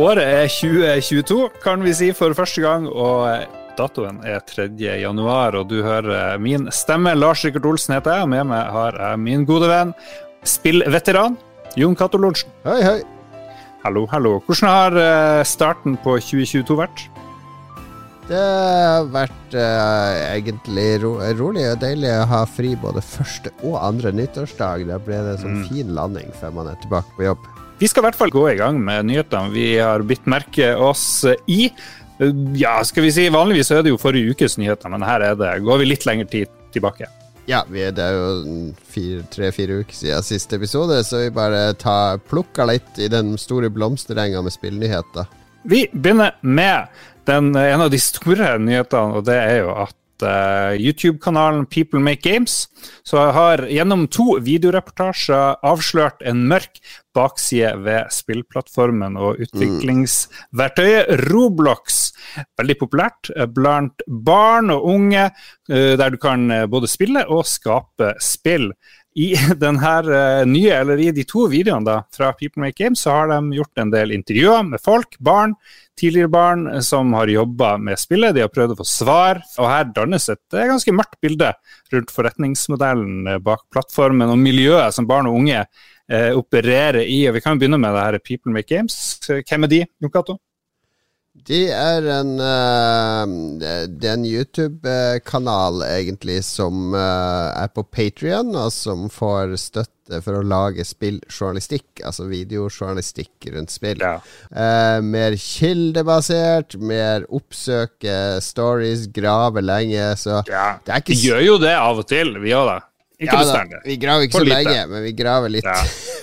Året er 2022, kan vi si, for første gang. Og datoen er 3. januar, og du hører min stemme. Lars Rikard Olsen heter jeg, og med meg har jeg min gode venn, spillveteran Jon Cato Lorentzen. Hei, hei. Hallo, hallo. Hvordan har eh, starten på 2022 vært? Det har vært uh, egentlig ro rolig og deilig å ha fri både første og andre nyttårsdag. Da ble det en sånn mm. fin landing før man er tilbake på jobb. Vi skal i hvert fall gå i gang med nyhetene vi har bitt merke oss i. Ja, skal vi si Vanligvis er det jo forrige ukes nyheter, men her er det, går vi litt lengre tid tilbake. Ja, det er jo tre-fire uker siden siste episode, så vi bare tar, plukker litt i den store blomsterenga med spillnyheter. Vi begynner med den, en av de store nyhetene, og det er jo at uh, YouTube-kanalen People Make Games så har gjennom to videoreportasjer avslørt en mørk bakside ved spillplattformen og utviklingsverktøyet Roblox. Veldig populært eh, blant barn og unge, uh, der du kan både spille og skape spill. I denne nye, eller i de to videoene da, fra People Make Games så har de gjort en del intervjuer med folk, barn, tidligere barn som har jobba med spillet. De har prøvd å få svar, og her dannes et ganske mørkt bilde rundt forretningsmodellen bak plattformen og miljøet som barn og unge eh, opererer i. Og Vi kan begynne med det her People Make Games. Hvem er de, Jon Cato? De er en, uh, det er en YouTube-kanal, egentlig, som uh, er på Patrion, og som får støtte for å lage spilljournalistikk, altså videojournalistikk rundt spill. Ja. Uh, mer kildebasert, mer oppsøke stories, grave lenge, så ja. det er ikke Vi gjør jo det av og til, vi òg, da. Ikke ja, bestandig. Vi graver ikke så lite. lenge, men vi graver litt. Ja,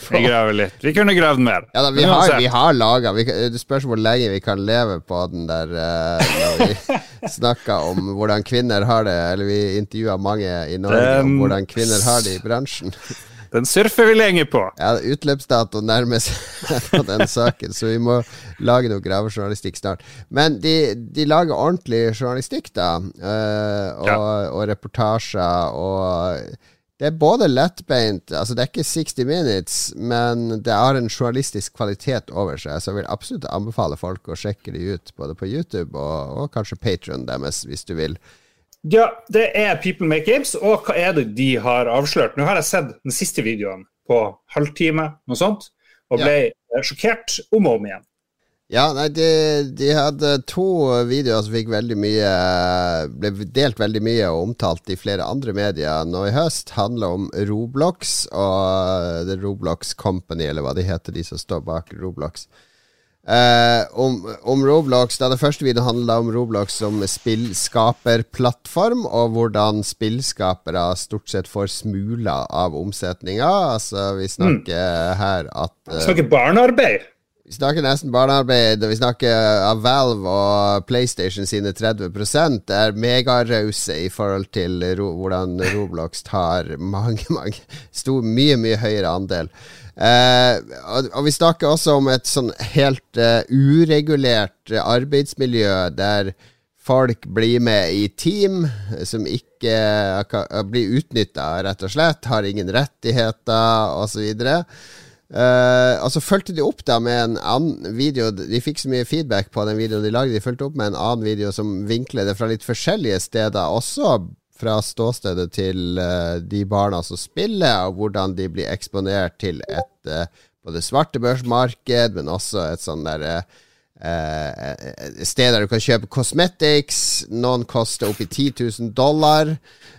vi graver litt. Vi kunne gravd mer. Ja, da, vi, har, vi har laga Det spørs hvor lenge vi kan leve på den der uh, Når vi snakka om hvordan kvinner har det, eller vi intervjua mange i Norge den, om hvordan kvinner har det i bransjen. Den surfer vi lenge på. Ja, utløpsdato nærmer seg på den saken, så vi må lage noe gravejournalistikk snart. Men de, de, lager ordentlig journalistikk, da. Uh, og, ja. og reportasjer og det er både lettbeint Altså, det er ikke 60 minutes, men det har en journalistisk kvalitet over seg, så jeg vil absolutt anbefale folk å sjekke det ut, både på YouTube og, og kanskje Patron deres, hvis du vil. Ja, det er People Make Games, og hva er det de har avslørt? Nå har jeg sett den siste videoen på halvtime, noe sånt, og ble ja. sjokkert om og om igjen. Ja, nei, de, de, hadde to videoer som fikk veldig mye Ble delt veldig mye og omtalt i flere andre medier nå i høst. Handler om Roblox og The Roblox Company, eller hva de heter, de som står bak Roblox. Eh, om, om, Roblox da Det første videoen handla om Roblox som spillskaperplattform, og hvordan spillskapere stort sett får smuler av omsetninga. Altså, vi snakker mm. her at Vi snakker barnearbeid? Vi snakker nesten barnearbeid, og vi snakker av Valve og PlayStation sine 30 Det er megarause i forhold til ro, hvordan Roblox tar mange, mange stor, mye, mye høyere andel. Eh, og, og, vi snakker også om et sånn helt uh, uregulert arbeidsmiljø der folk blir med i team som ikke uh, blir utnytta, rett og slett. Har ingen rettigheter, osv. Uh, og så fulgte de opp da med en annen video. De fikk så mye feedback på den videoen de lagde. De fulgte opp med en annen video som vinkler det fra litt forskjellige steder, også fra ståstedet til uh, de barna som spiller, og hvordan de blir eksponert til et uh, både svartebørsmarked, men også et sånn der Uh, sted der du kan kjøpe cosmetics. Noen koster oppi 10 000 dollar.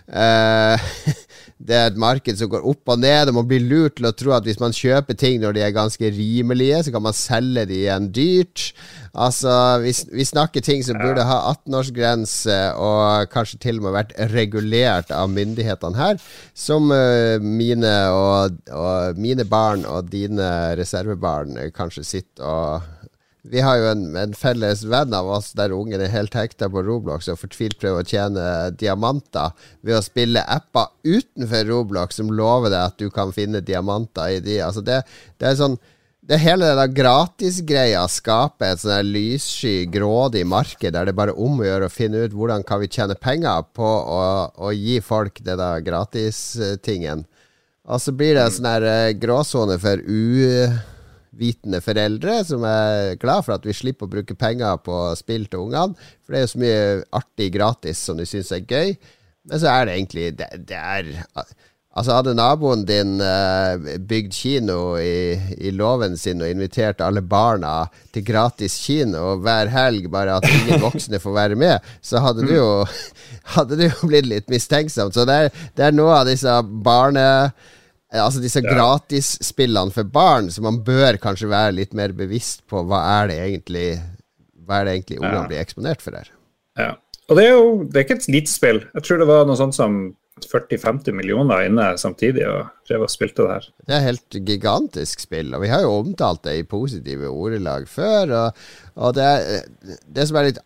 Uh, det er et marked som går opp og ned, og man blir lurt til å tro at hvis man kjøper ting når de er ganske rimelige, så kan man selge de igjen dyrt. Altså, vi, vi snakker ting som burde ha 18-årsgrense, og kanskje til og med vært regulert av myndighetene her, som uh, mine, og, og, mine barn og dine reservebarn kanskje sitter og vi har jo en, en, felles venn av oss der ungen er helt hekta på Roblox og fortvilt prøver å tjene diamanter ved å spille apper utenfor Roblox som lover deg at du kan finne diamanter i de. Altså det, det er sånn det hele den gratisgreia skaper et sånn lyssky, grådig marked der det bare er om å gjøre å finne ut hvordan kan vi tjene penger på å, å gi folk det der gratistingen. Og så blir det en sånn eh, gråsone for u spillvitende foreldre som er glad for at vi slipper å bruke penger på spill til ungene. For det er jo så mye artig gratis som de syns er gøy. Men så er det egentlig Det, det er Altså Hadde naboen din uh, bygd kino i, i, låven sin og invitert alle barna til gratis kino hver helg, bare at ingen voksne får være med, så hadde du jo, hadde du jo blitt litt mistenksom. Så det er, det er noe av disse barne... Altså disse ja. gratisspillene for barn, så man bør kanskje være litt mer bevisst på hva er det egentlig Hva er det egentlig ungene ja. blir eksponert for her. Ja. Og det er jo det er ikke et lite spill. Jeg tror det var noe sånt som 40-50 millioner inne samtidig og drev og spilte det her. Det er helt gigantisk spill, og vi har jo omtalt det i positive ordelag før. Og, og det, er, det, som er litt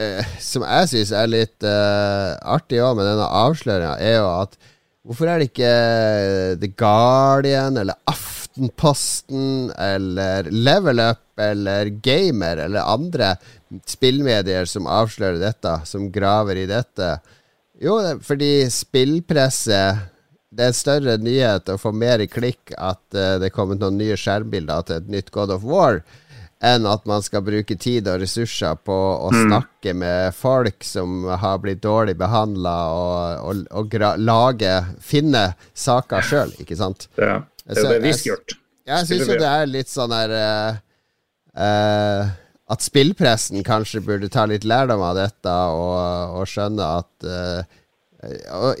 eh, Som jeg syns er litt eh, artig òg med denne avsløringa, er jo at hvorfor er det ikke The Guardian eller Aftenposten eller Level Up eller Gamer eller andre spillmedier som avslører dette, som graver i dette? Jo, fordi spillpresse Det er en større nyhet å få mer i klikk at uh, det er kommet noen nye skjermbilder til et nytt God of War, enn at man skal bruke tid og ressurser på å mm. snakke med folk som har blitt dårlig behandla, og, og, og lage Finne saker sjøl, ikke sant? Ja, det er jo det vi skulle gjort. Jeg syns jo det er litt sånn her uh, uh, at spillpressen kanskje burde ta litt lærdom av dette og, og skjønne at uh,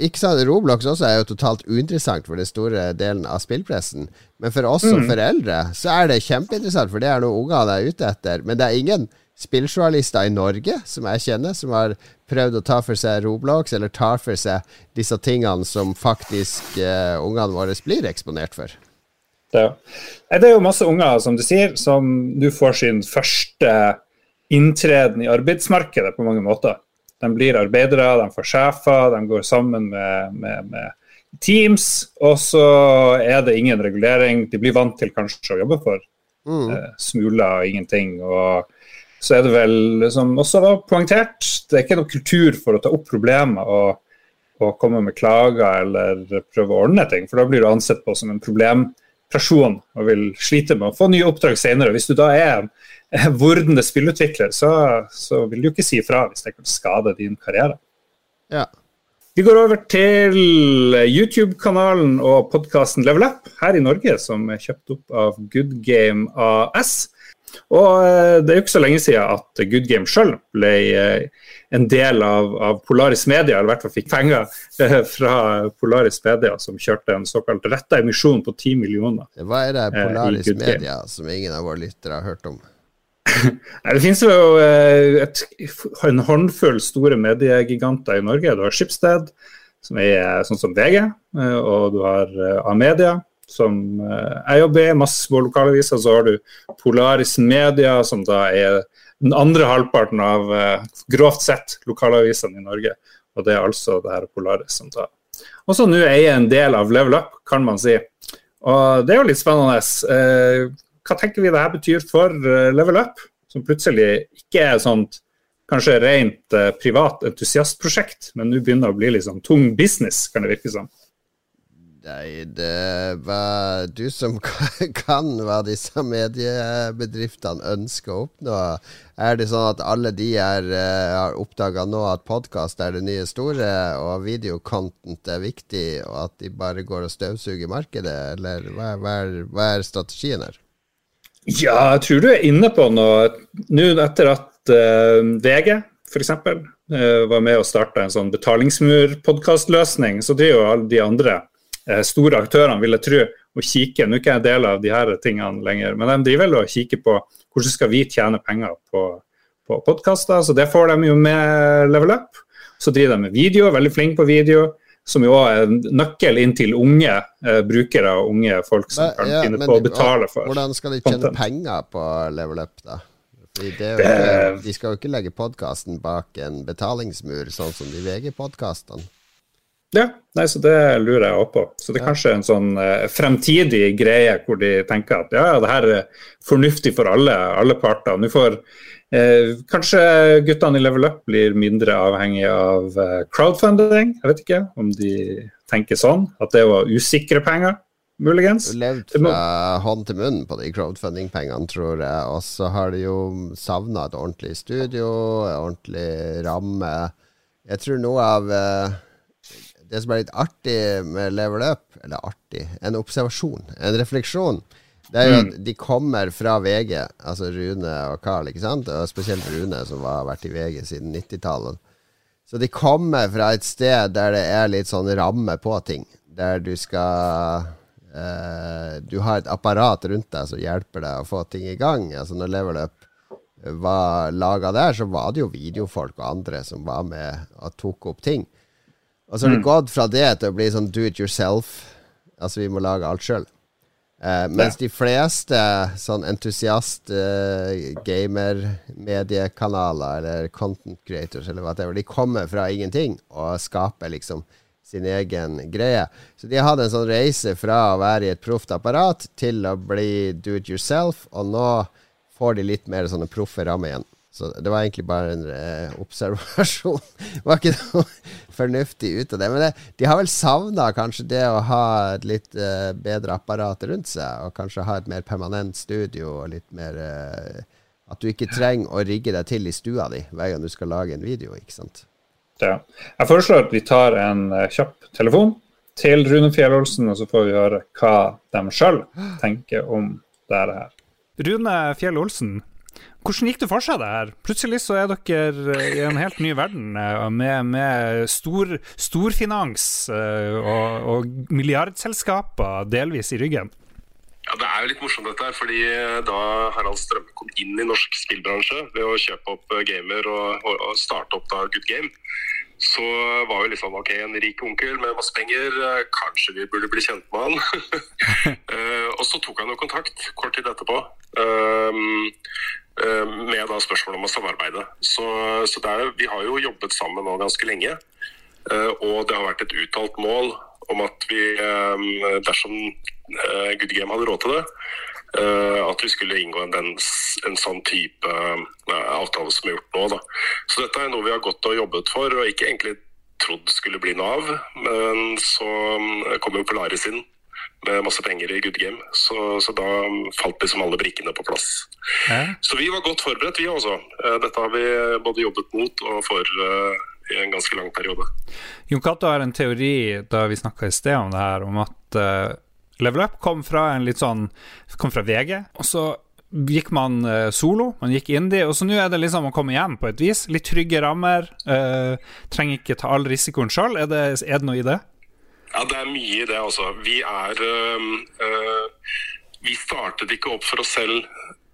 ikke sant, Roblox også er jo totalt uinteressant for den store delen av spillpressen. Men for oss som mm. foreldre så er det kjempeinteressant, for det er noe ungene er ute etter. Men det er ingen spilljournalister i Norge som jeg kjenner, som har prøvd å ta for seg Roblox, eller tar for seg disse tingene som faktisk uh, ungene våre blir eksponert for. Det. Det er jo masse unger, som du sier, som nå får sin første inntreden i arbeidsmarkedet på mange måter. De blir arbeidere, de får sjefer, de går sammen med, med, med teams, og så er det ingen regulering. De blir vant til kanskje å jobbe for mm. eh, smuler og ingenting. og så er det vel, som også var poengtert, det er ikke noe kultur for å ta opp problemer og, og komme med klager eller prøve å ordne ting, for da blir du ansett på som en problemperson og vil slite med å få nye oppdrag senere. Hvis du da er vordende spillutvikler, så, så vil du ikke si ifra hvis det kan skade din karriere. Ja. Vi går over til YouTube-kanalen og podkasten Level Up her i Norge, som er kjøpt opp av Good Game AS. Og eh, Det er jo ikke så lenge siden at Good Game sjøl ble eh, en del av, av, Polaris Media, eller i hvert fall fikk penger eh, fra Polaris Media, som kjørte en såkalt retta emisjon på 10 millioner. Hva er det Polaris Media som ingen av våre lyttere har hørt om? Det finnes jo et, en håndfull store mediegiganter i Norge. Du har Schibsted, som er sånn som VG, og du har Amedia som eh, jeg jobber i, masse små lokalaviser. Så har du Polaris Media, som da er den andre halvparten av eh, grovt sett lokalavisene i Norge. Og det er altså det her Polaris som da også nå eier en del av Level Up, kan man si. Og det er jo litt spennende. Eh, hva tenker vi det her betyr for Level Up, som plutselig ikke er sånt kanskje rent privat entusiastprosjekt, men nå begynner å bli litt sånn tung business, kan det virke som. Nei, det var du som kan hva disse mediebedriftene ønsker å oppnå. Er det sånn at alle de er, uh, har oppdaga nå at podkast er det nye store, og videocontent er viktig, og at de bare går og støvsuger markedet, eller hva, hva, er, hva er, strategien her? Ja, jeg tror du er inne på noe. Nå etter at uh, VG f.eks. Uh, var med og starta en sånn betalingsmur-podkastløsning, så driver jo alle de andre uh, store aktørene, vil jeg tro, å kikke. Nå er ikke jeg en del av de her tingene lenger, men de driver vel og kikker på hvordan skal vi tjene penger på, på podkaster. Så det får de jo med Level Up. Så driver de med video, veldig flinke på video. Som jo er en nøkkel inn til unge eh, brukere og unge folk som men, kan ja, finne på å betale for Hvordan skal de tjene content? penger på Level Up, da? Ikke, de skal jo ikke legge podkasten bak en betalingsmur, sånn som de VG-podkastene. Ja, nei, så det lurer jeg òg på. Så det er kanskje en sånn eh, fremtidig greie hvor de tenker at ja, det her er fornuftig for alle, alle parter. Nå får eh, kanskje guttene i Level Up blir mindre avhengige av eh, crowdfunding. Jeg vet ikke om de tenker sånn, at det var usikre penger. muligens. Du Levd fra hånd til munn på de crowdfunding-pengene, tror jeg. Og så har de jo savna et ordentlig studio, en ordentlig ramme. Jeg tror noe av uh, det som er litt artig med Level Up, eller artig, en observasjon, en refleksjon, det er jo at mm. de kommer fra VG, altså Rune og Carl, ikke sant? Og spesielt Rune, som har vært i VG siden 90-tallet. Så de kommer fra et sted der det er litt sånn ramme på ting. Der du skal eh, Du har et apparat rundt deg som hjelper deg å få ting i gang. Altså Når Level Up var laga der, så var det jo videofolk og andre som var med og tok opp ting. Og så har det mm. gått fra det til å bli sånn do it yourself. Altså vi må lage alt sjøl. Uh, mens de fleste sånn entusiast eh, gamer-mediekanaler eller content creators eller whatever, de kommer fra ingenting og skaper liksom sin egen greie. Så de hatt en sånn reise fra å være i et proft apparat til å bli do it yourself, og nå får de litt mer sånne proffe rammer igjen. Så det var egentlig bare en eh, observasjon. det var ikke noe fornuftig ut av det. Men det, de har vel savna kanskje det å ha et litt eh, bedre apparat rundt seg, og kanskje ha et mer permanent studio og litt mer eh, At du ikke trenger å rigge deg til i stua di hver gang du skal lage en video, ikke sant. Ja. Jeg foreslår at vi tar en uh, kjapp telefon til Rune Fjell-Olsen, og så får vi høre hva de sjøl tenker om det her. Rune Fjell-Olsen, hvordan gikk det for seg det her? Plutselig så er dere i en helt ny verden eh, med, med stor, storfinans eh, og, og milliardselskaper delvis i ryggen. Ja, Det er jo litt morsomt dette her, fordi eh, da Harald Strømme kom inn i norsk spillbransje ved å kjøpe opp Gamer og, og, og starte opp da Good Game, så var jo liksom ok, en rik onkel med masse penger, kanskje vi burde bli kjent med han. og så tok han jo kontakt kort tid etterpå. Um, Eh, med da spørsmål om å samarbeide. Så, så er, Vi har jo jobbet sammen nå ganske lenge. Eh, og det har vært et uttalt mål om at vi, eh, dersom Good Game hadde råd til det, at vi skulle inngå en, en sånn type avtale som har gjort nå. Da. Så dette er noe vi har gått og jobbet for, og ikke egentlig trodd skulle bli noe av. Men så kom jo Polaris inn med masse penger i good game. Så, så da falt liksom alle brikkene på plass. Ja. Så vi var godt forberedt, vi også. Eh, dette har vi både jobbet mot og for uh, i en ganske lang periode. Jon Cato har en teori da vi snakka i sted om det her, om at uh, Level Up kom fra en litt sånn kom fra VG. og så gikk man uh, solo, man gikk indie, og så nå er det liksom å komme hjem på et vis. Litt trygge rammer. Uh, trenger ikke ta all risikoen sjøl. Er, er, det noe i det? Ja, det er mye i det, altså. Vi er øh, Vi startet ikke opp for oss selv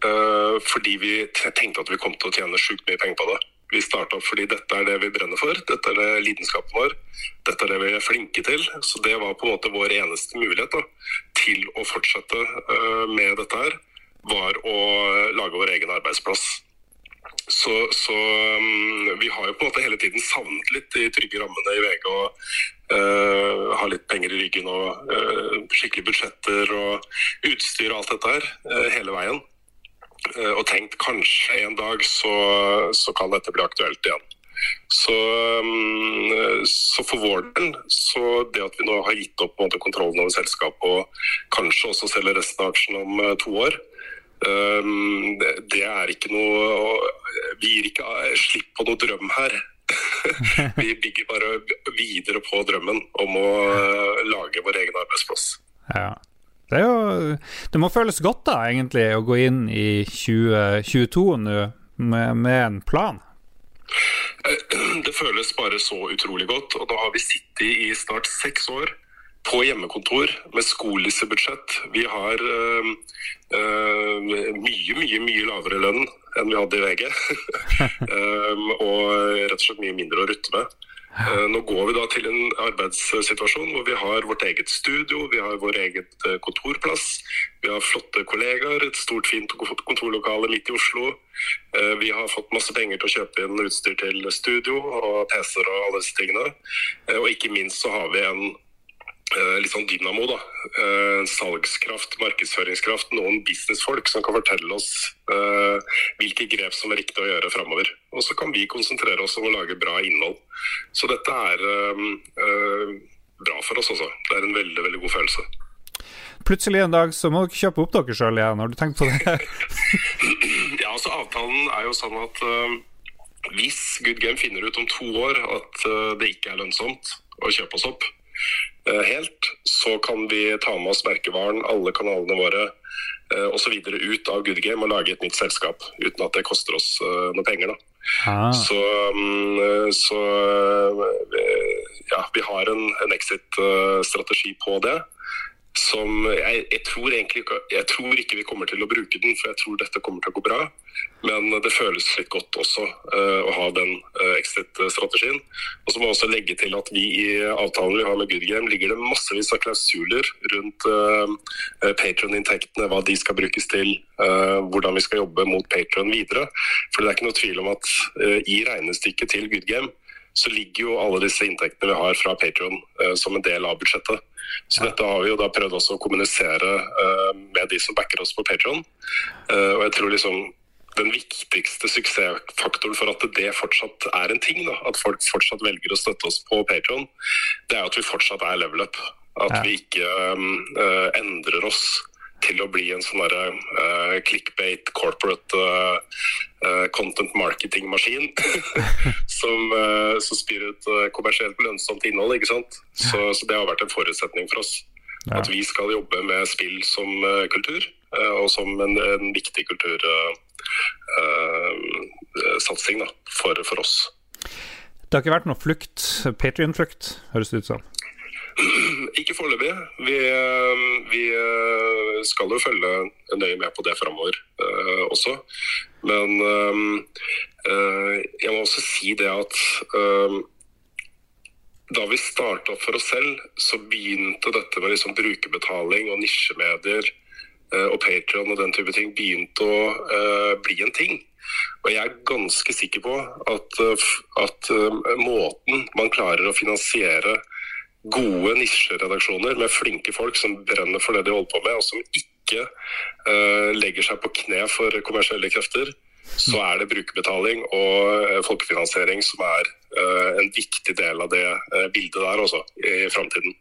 øh, fordi vi tenkte at vi kom til å tjene sjukt mye penger på det. Vi starta opp fordi dette er det vi brenner for, dette er det lidenskapen vår. Dette er det vi er flinke til. Så det var på en måte vår eneste mulighet da, til å fortsette øh, med dette her, var å lage vår egen arbeidsplass. Så, så um, vi har jo på en måte hele tiden savnet litt de trygge rammene i VG. og uh, Har litt penger i ryggen og uh, skikkelige budsjetter og utstyr og alt dette her uh, hele veien. Og tenkt kanskje en dag så, så, kan dette bli aktuelt igjen. Så, um, så, for vår del, så det at vi nå har gitt opp måte, kontrollen over selskapet og kanskje også selger resten av aksjene om to år, um, det, det er ikke noe vi gir ikke slipp på noe drøm her. vi bygger bare videre på drømmen om å eh, lage vår egen arbeidsplass. Ja. Det, jo, det må føles godt da, egentlig, å gå inn i 2022 nå med, med en plan? Eh, det føles bare så utrolig godt. Og da har vi sittet i snart seks år på hjemmekontor med skolissebudsjett. Vi har øh, øh, mye, mye, mye lavere lønn enn vi hadde i VG. um, og rett og slett mye mindre å rutte med. Uh, nå går vi da til en arbeidssituasjon hvor vi har vårt eget studio, vi har vår eget uh, kontorplass. Vi har flotte kollegaer, et stort fint kontorlokale midt i Oslo. Uh, vi har fått masse penger til å kjøpe inn utstyr til studio og PC-er og alle disse tingene. og ikke minst så har vi en litt sånn dynamo. da. Eh, salgskraft, markedsføringskraft, noen businessfolk som kan fortelle oss uh, hvilke grep som er riktig å gjøre framover. Og så kan vi konsentrere oss om å lage bra innhold. Så dette er bra for oss også. Det er en veldig, veldig god følelse. plutselig en dag så må dere kjøpe opp dere sjøl igjen. Har du tenkt på det? ja, altså Avtalen er jo sånn at hvis Good Game finner ut om to år at det ikke er lønnsomt å kjøpe oss opp helt, så kan vi ta med oss merkevaren, alle kanalene våre uh, osv. ut av Good Game og lage et nytt selskap uten at det koster oss uh, noe penger. Ah. Så, um, så ja, vi har en, en exit-strategi på det. Som jeg, jeg, tror egentlig jeg tror ikke vi kommer til å bruke den, for jeg tror dette kommer til å gå bra. Men det føles litt godt også uh, å ha den uh, exit-strategien. Og så må jeg også legge til at vi i avtalen vi har med Good Game, ligger det massevis av klausuler rundt uh, Patron-inntektene, hva de skal brukes til, uh, hvordan vi skal jobbe mot Patron videre. For det er ikke noe tvil om at i regnestykket til Good Game så ligger jo alle disse inntektene vi har fra Patron som en del av budsjettet. Så dette har vi jo da prøvd også å kommunisere uh, med de som backer oss på Patron. Uh, og jeg tror liksom den viktigste suksessfaktoren for at det fortsatt er en ting, da, at folk fortsatt velger å støtte oss på Patron, det er at vi fortsatt er level up. At vi ikke um, endrer oss til å bli en sånn uh, clickbait corporate uh, uh, content marketing-maskin som, som, spyr ut kommersielt lønnsomt innhold. ikke sant? Så, så, det har vært en forutsetning for oss. Ja. At vi skal jobbe med spill som kultur, og som en, en viktig kultursatsing for, for oss. Det har ikke vært noe flukt, Patrion-flukt, høres det ut som? Ikke foreløpig. Vi, eh, vi, eh, skal jo følge nøye med på det framover uh, også. Men uh, jeg må også si det at um, da vi starta for oss selv, så begynte dette med liksom brukerbetaling og nisjemedier og Patrion og den type ting begynte å bli en ting. Og jeg er ganske sikker på at, at måten man klarer å finansiere gode nisjeredaksjoner med flinke folk som brenner for det de holder på med, og som ikke uh, legger seg på kne for kommersielle krefter, så er det brukerbetaling og uh, folkefinansiering som er uh, en viktig del av det bildet der også, i, framtiden.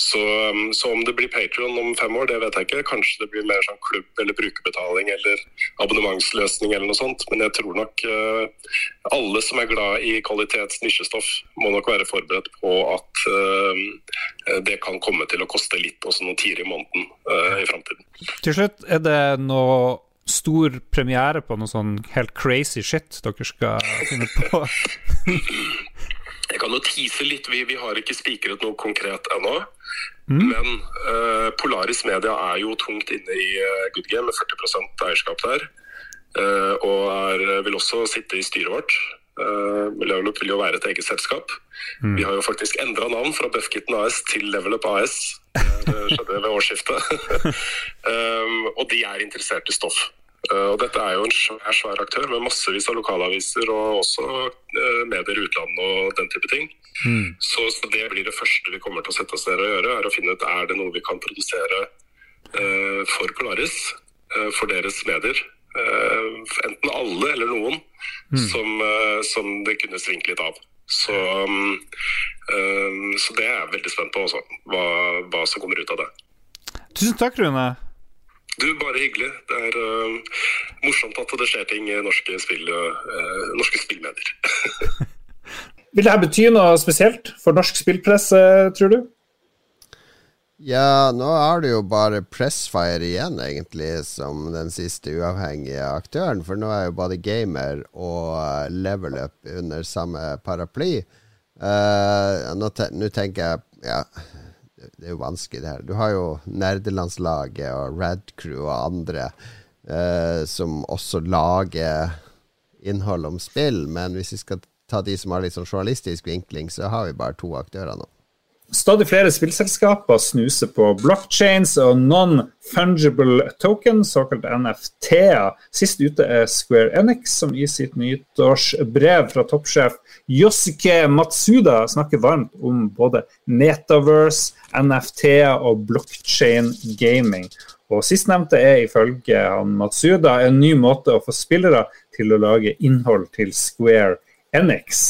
Så, um, så, om det blir Patrion om fem år, det vet jeg ikke. Kanskje det blir mer sånn klubb eller brukerbetaling eller abonnementsløsning eller noe sånt. Men jeg tror nok alle som er glad i kvalitets nisjestoff, må nok være forberedt på at det kan komme til å koste litt, også noen tiere i måneden i framtiden. Til slutt, er det noe stor premiere på noe sånn helt crazy shit dere skal finne på? Jeg kan jo tease litt. Vi, vi har ikke spikret noe konkret ennå. Mm. Men uh, Polaris Media er jo tungt inne i uh, Good Game med 40 eierskap der. Uh, og er, vil også sitte i styret vårt. Uh, Level Up vil jo være et eget selskap. Mm. Vi har jo faktisk endra navn fra Buffkitten AS til Level Up AS. Det skjedde ved årsskiftet. um, og de er interessert i stoff. Uh, og dette er jo en svær, svær aktør med massevis av lokalaviser og også uh, medier i utlandet og den type ting. Mm. Så, så, det blir det første vi kommer til å sette oss ned og gjøre, er å finne ut er det noe vi kan produsere uh, for Polaris, for deres medier. enten alle eller noen mm. som, som, det kunne svingt litt av. Så, um, så det er jeg veldig spent på også, hva, hva som kommer ut av det. Tusen takk, Rune. Du, bare hyggelig. Det er uh, morsomt at det skjer ting i norske, spill, uh, norske spillmedier. Vil dette bety noe spesielt for norsk spillpresse, tror du? Ja, nå er det jo bare Pressfire igjen, egentlig, som den siste uavhengige aktøren. For nå er jo både Gamer og uh, Level Up under samme paraply. Uh, nå, te nå tenker jeg ja, det er jo vanskelig, det her. Du har jo nerdelandslaget og Radcrew og andre uh, som også lager innhold om spill, men hvis vi skal ta de som har litt sånn journalistisk vinkling, så har vi bare to aktører nå. Stadig flere spillselskaper snuser på blockchains og non-fungible token, såkalt NFT-er. Sist ute er Square Enix, som i sitt nyttårsbrev fra toppsjef Yosuke Matsuda snakker varmt om både metaverse, NFT-er og blockchain gaming. Og Sistnevnte er ifølge Matsuda en ny måte å få spillere til å lage innhold til Square Enix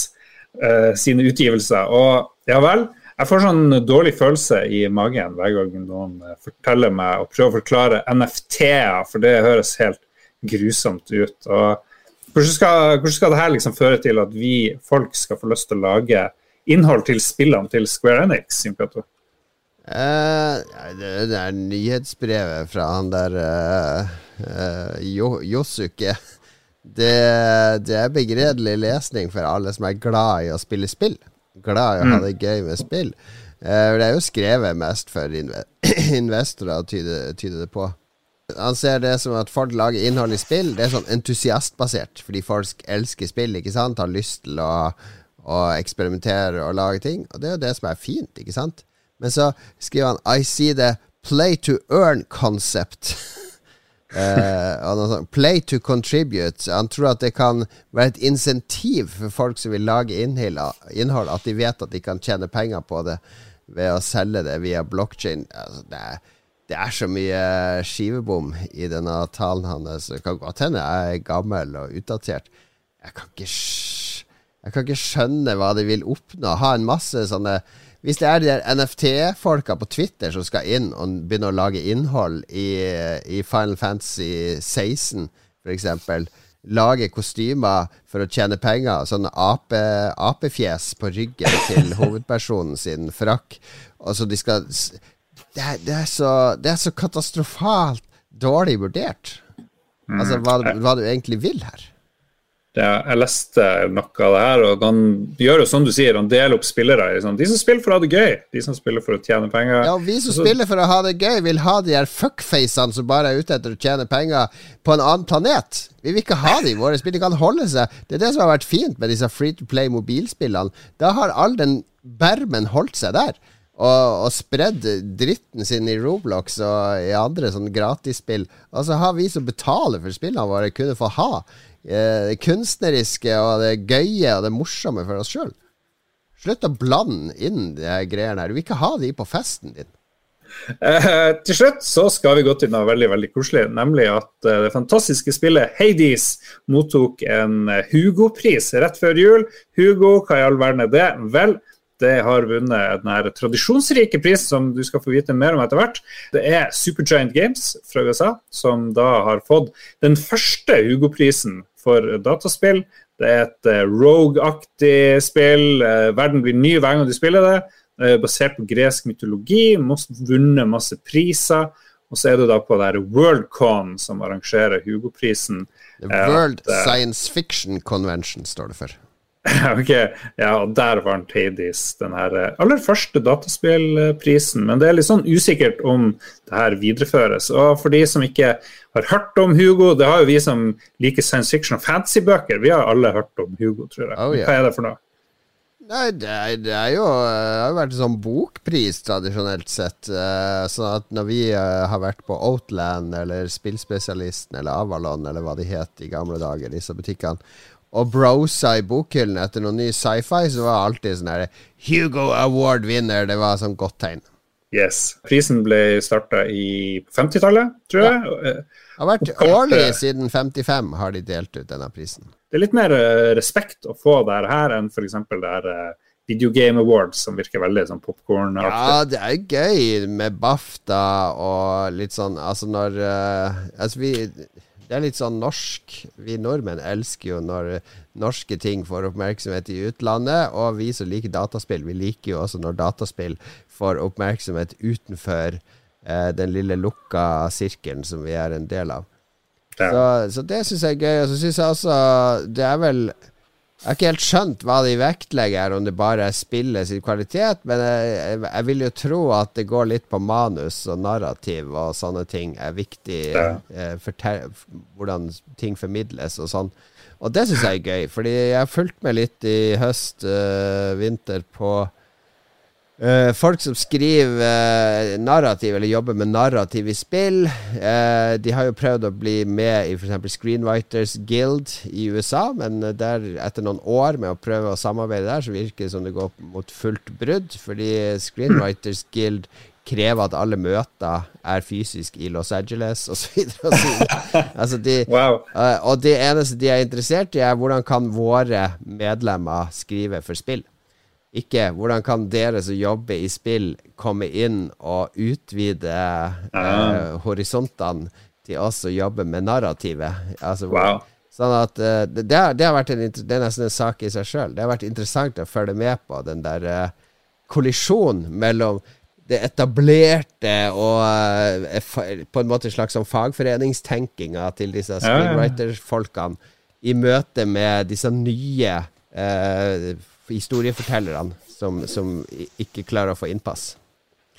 uh, sine utgivelser. Og ja vel, Jeg får sånn dårlig følelse i magen hver gang noen eh, forteller meg og prøver å forklare NFT-er, for det høres helt grusomt ut. Og hvordan skal, hvordan skal dette liksom føre til at vi folk skal få lyst til å lage innhold til spillene til Square Enix? Uh, det, det er nyhetsbrevet fra han der uh, uh, Josuke. Det, det, er begredelig lesning for alle som er glad i å spille spill glad i å ha mm. det gøy med spill. Uh, det er jo skrevet mest for investorer tyder, tyde, tyde, det på. Han ser det som at folk lager innhold i spill. Det er sånn entusiastbasert, fordi folk elsker spill, ikke sant? Har lyst til å, å eksperimentere og lage ting. Og det er jo det som er fint, ikke sant? Men så skriver han I see the play to earn concept. Uh, play to contribute. Han tror at det kan være et insentiv for folk som vil lage innhold, at de vet at de kan tjene penger på det ved å selge det via blokkjede. Altså, det, det, er så mye skivebom i denne talen hans. Det kan godt hende jeg er gammel og utdatert. Jeg kan ikke, jeg kan ikke skjønne hva de vil oppnå. Ha en masse sånne hvis det er de der NFT-folka på Twitter som skal inn og begynne å lage innhold i, i Final Fantasy 16, f.eks., lage kostymer for å tjene penger, sånne ape, apefjes på ryggen til hovedpersonen sin frakk Altså, de skal det er, det er, så, det er så katastrofalt dårlig vurdert. Altså, hva, hva du egentlig vil her jeg leste noe av det her, og han gjør jo som du sier, han deler opp spillere sånn De som spiller for å ha det gøy, de som spiller for å tjene penger. Ja, vi som så, spiller for å ha det gøy, vil ha de her fuckfacene som bare er ute etter å tjene penger på en annen planet. Vi vil ikke ha de i våre spill. De kan holde seg. Det er det som har vært fint med disse free to play mobilspillene. Da har all den bermen holdt seg der. Og, og spredd dritten sin i Roblox og i andre sånne gratisspill. Og så har vi som betaler for spillene våre, kunne få ha det kunstneriske og det gøye og det morsomme for oss sjøl. Slutt å blande inn de greiene her. Du vil ikke ha de på festen din. Eh, til slutt så skal vi gå til noe veldig veldig koselig, nemlig at eh, det fantastiske spillet Hades mottok en eh, Hugo-pris rett før jul. Hugo, hva i all verden er det? Vel, det har vunnet den tradisjonsrike pris som du skal få vite mer om etter hvert. Det er Supergiant Games fra USA som da har fått den første Hugo-prisen for dataspill. Det er et uh, rogue-aktig spill. Uh, verden blir ny hver gang du spiller det. Basert på gresk mytologi. Vunnet masse priser. Og så er du da på det Worldcon, som arrangerer Hugo-prisen. World Science Fiction Convention, står det for. ok, ja, og der vant Hades den her aller første dataspillprisen. Men det er litt sånn usikkert om det her videreføres. Og for de som ikke har hørt om Hugo, det har jo vi som liker science fiction og fantasy-bøker, vi har alle hørt om Hugo, tror jeg. Oh, yeah. Hva er det for noe? Nei, det er, det er jo Det har jo vært en sånn bokpris tradisjonelt sett. Sånn at når vi har vært på Outland eller Spillspesialisten eller Avalon eller hva de het i gamle dager, disse butikkene, og brosa i bokhyllen etter noe ny sci-fi, så var det alltid sånn herre Hugo Award-vinner. Det var sånn godt tegn. Yes. Prisen ble starta i 50-tallet, tror jeg. Ja. Det har vært årlig siden 55 har de delt ut denne prisen. Det er litt mer uh, respekt å få det her enn f.eks. det her uh, Video Game Awards, som virker veldig sånn popkorn. Ja, det er gøy med BAFTA og litt sånn Altså når uh, Altså, vi det er litt sånn norsk. Vi nordmenn elsker jo når norske ting får oppmerksomhet i utlandet. Og vi som liker dataspill, vi liker jo også når dataspill får oppmerksomhet utenfor eh, den lille lukka sirkelen som vi er en del av. Ja. Så, så, det syns jeg er gøy. Og så syns jeg også det er vel jeg har ikke helt skjønt hva de vektlegger, om det bare er spillet sin kvalitet, men jeg, jeg, vil jo tro at det går litt på manus og narrativ og sånne ting er viktig ja. eh, for hvordan ting formidles og sånn. Og det syns jeg er gøy, fordi jeg har fulgt med litt i høst, øh, vinter, på Uh, folk som skriver uh, narrativ, eller jobber med narrativ i spill, uh, de har jo prøvd å bli med i f.eks. Screenwriters Guild i USA, men der, etter noen år med å prøve å samarbeide der, så virker det som det går mot fullt brudd. Fordi Screenwriters Guild krever at alle møter er fysisk i Los Angeles, osv. altså de, wow. og det eneste de er interessert i, er hvordan kan våre medlemmer skrive for spill. Ikke hvordan kan dere som jobber i spill, komme inn og utvide eh, horisontene til oss som jobber med narrativet? Altså, Wow. Sånn at uh, det, det, har, vært en, det er nesten en sak i seg sjøl. Det har vært interessant å følge med på den der uh, kollisjonen mellom det etablerte og uh, på en måte en slags sånn fagforeningstenkinga til disse screenwriter-folkene i møte med disse nye eh, historiefortellerne som, som ikke klarer å få innpass.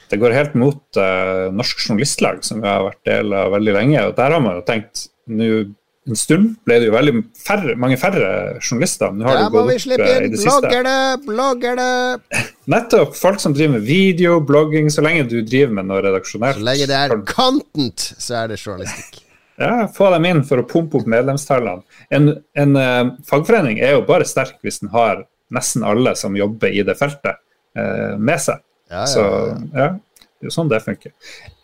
Det går helt mot uh, Norsk Journalistlag, som vi har vært del av veldig lenge. og Der har man jo tenkt nå en stund ble det jo veldig færre, mange færre journalister. Nå har Der det må gått vi slippe eh, i inn bloggerne! Bloggerne! Nettopp. Folk som driver med video, blogging, så lenge du driver med noe redaksjonelt. Så lenge det er content, så er det journalistikk. Ja, Få dem inn for å pumpe opp medlemstallene. En, en uh, fagforening er jo bare sterk hvis den har nesten alle som jobber i det feltet, eh, med seg. Ja, ja, Så ja. ja, det er jo sånn det funker.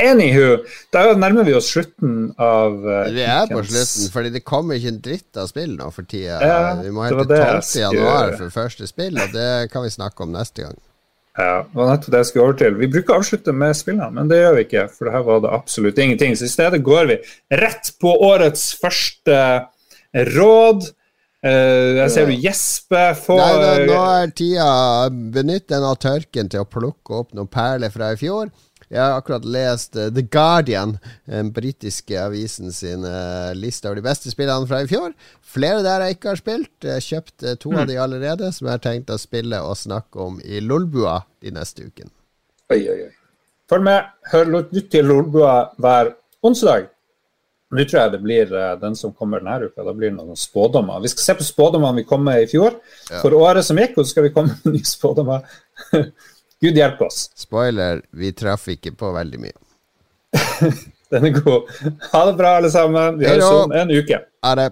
Anywho, da nærmer vi oss slutten av uh, Vi er på slutten, fordi det kommer ikke en dritt av spill nå for tida. Ja, vi må det helt til 12. januar for første spill, og det kan vi snakke om neste gang. Ja, det var nettopp det jeg skulle over til. Vi bruker å avslutte med spillene, men det gjør vi ikke, for her var det absolutt ingenting. Så i stedet går vi rett på årets første råd. Eh, jeg ser du gjesper. Få Nei, da, nå er tida Benytt den av tørken til å plukke opp noen perler fra i fjor. Jeg har akkurat lest uh, The Guardian, den britiske avisen sin uh, liste over de beste spillene fra i fjor. Flere der jeg ikke har spilt. Jeg har kjøpt eh, to av de allerede, som jeg har tenkt å spille og snakke om i Lolbua de neste ukene. Oi, oi, oi. Følg med. Hør lytt til Lolbua hver onsdag. Nå tror jeg det blir eh, den som kommer denne uka. Da blir det noen spådommer. Vi skal se på spådommene vi kom med i fjor. For året som gikk, og så skal vi komme med nye spådommer. Gud hjelpe oss. Spoiler, vi traff ikke på veldig mye. Den er god. Ha det bra, alle sammen. Vi høres om en uke. Ha det.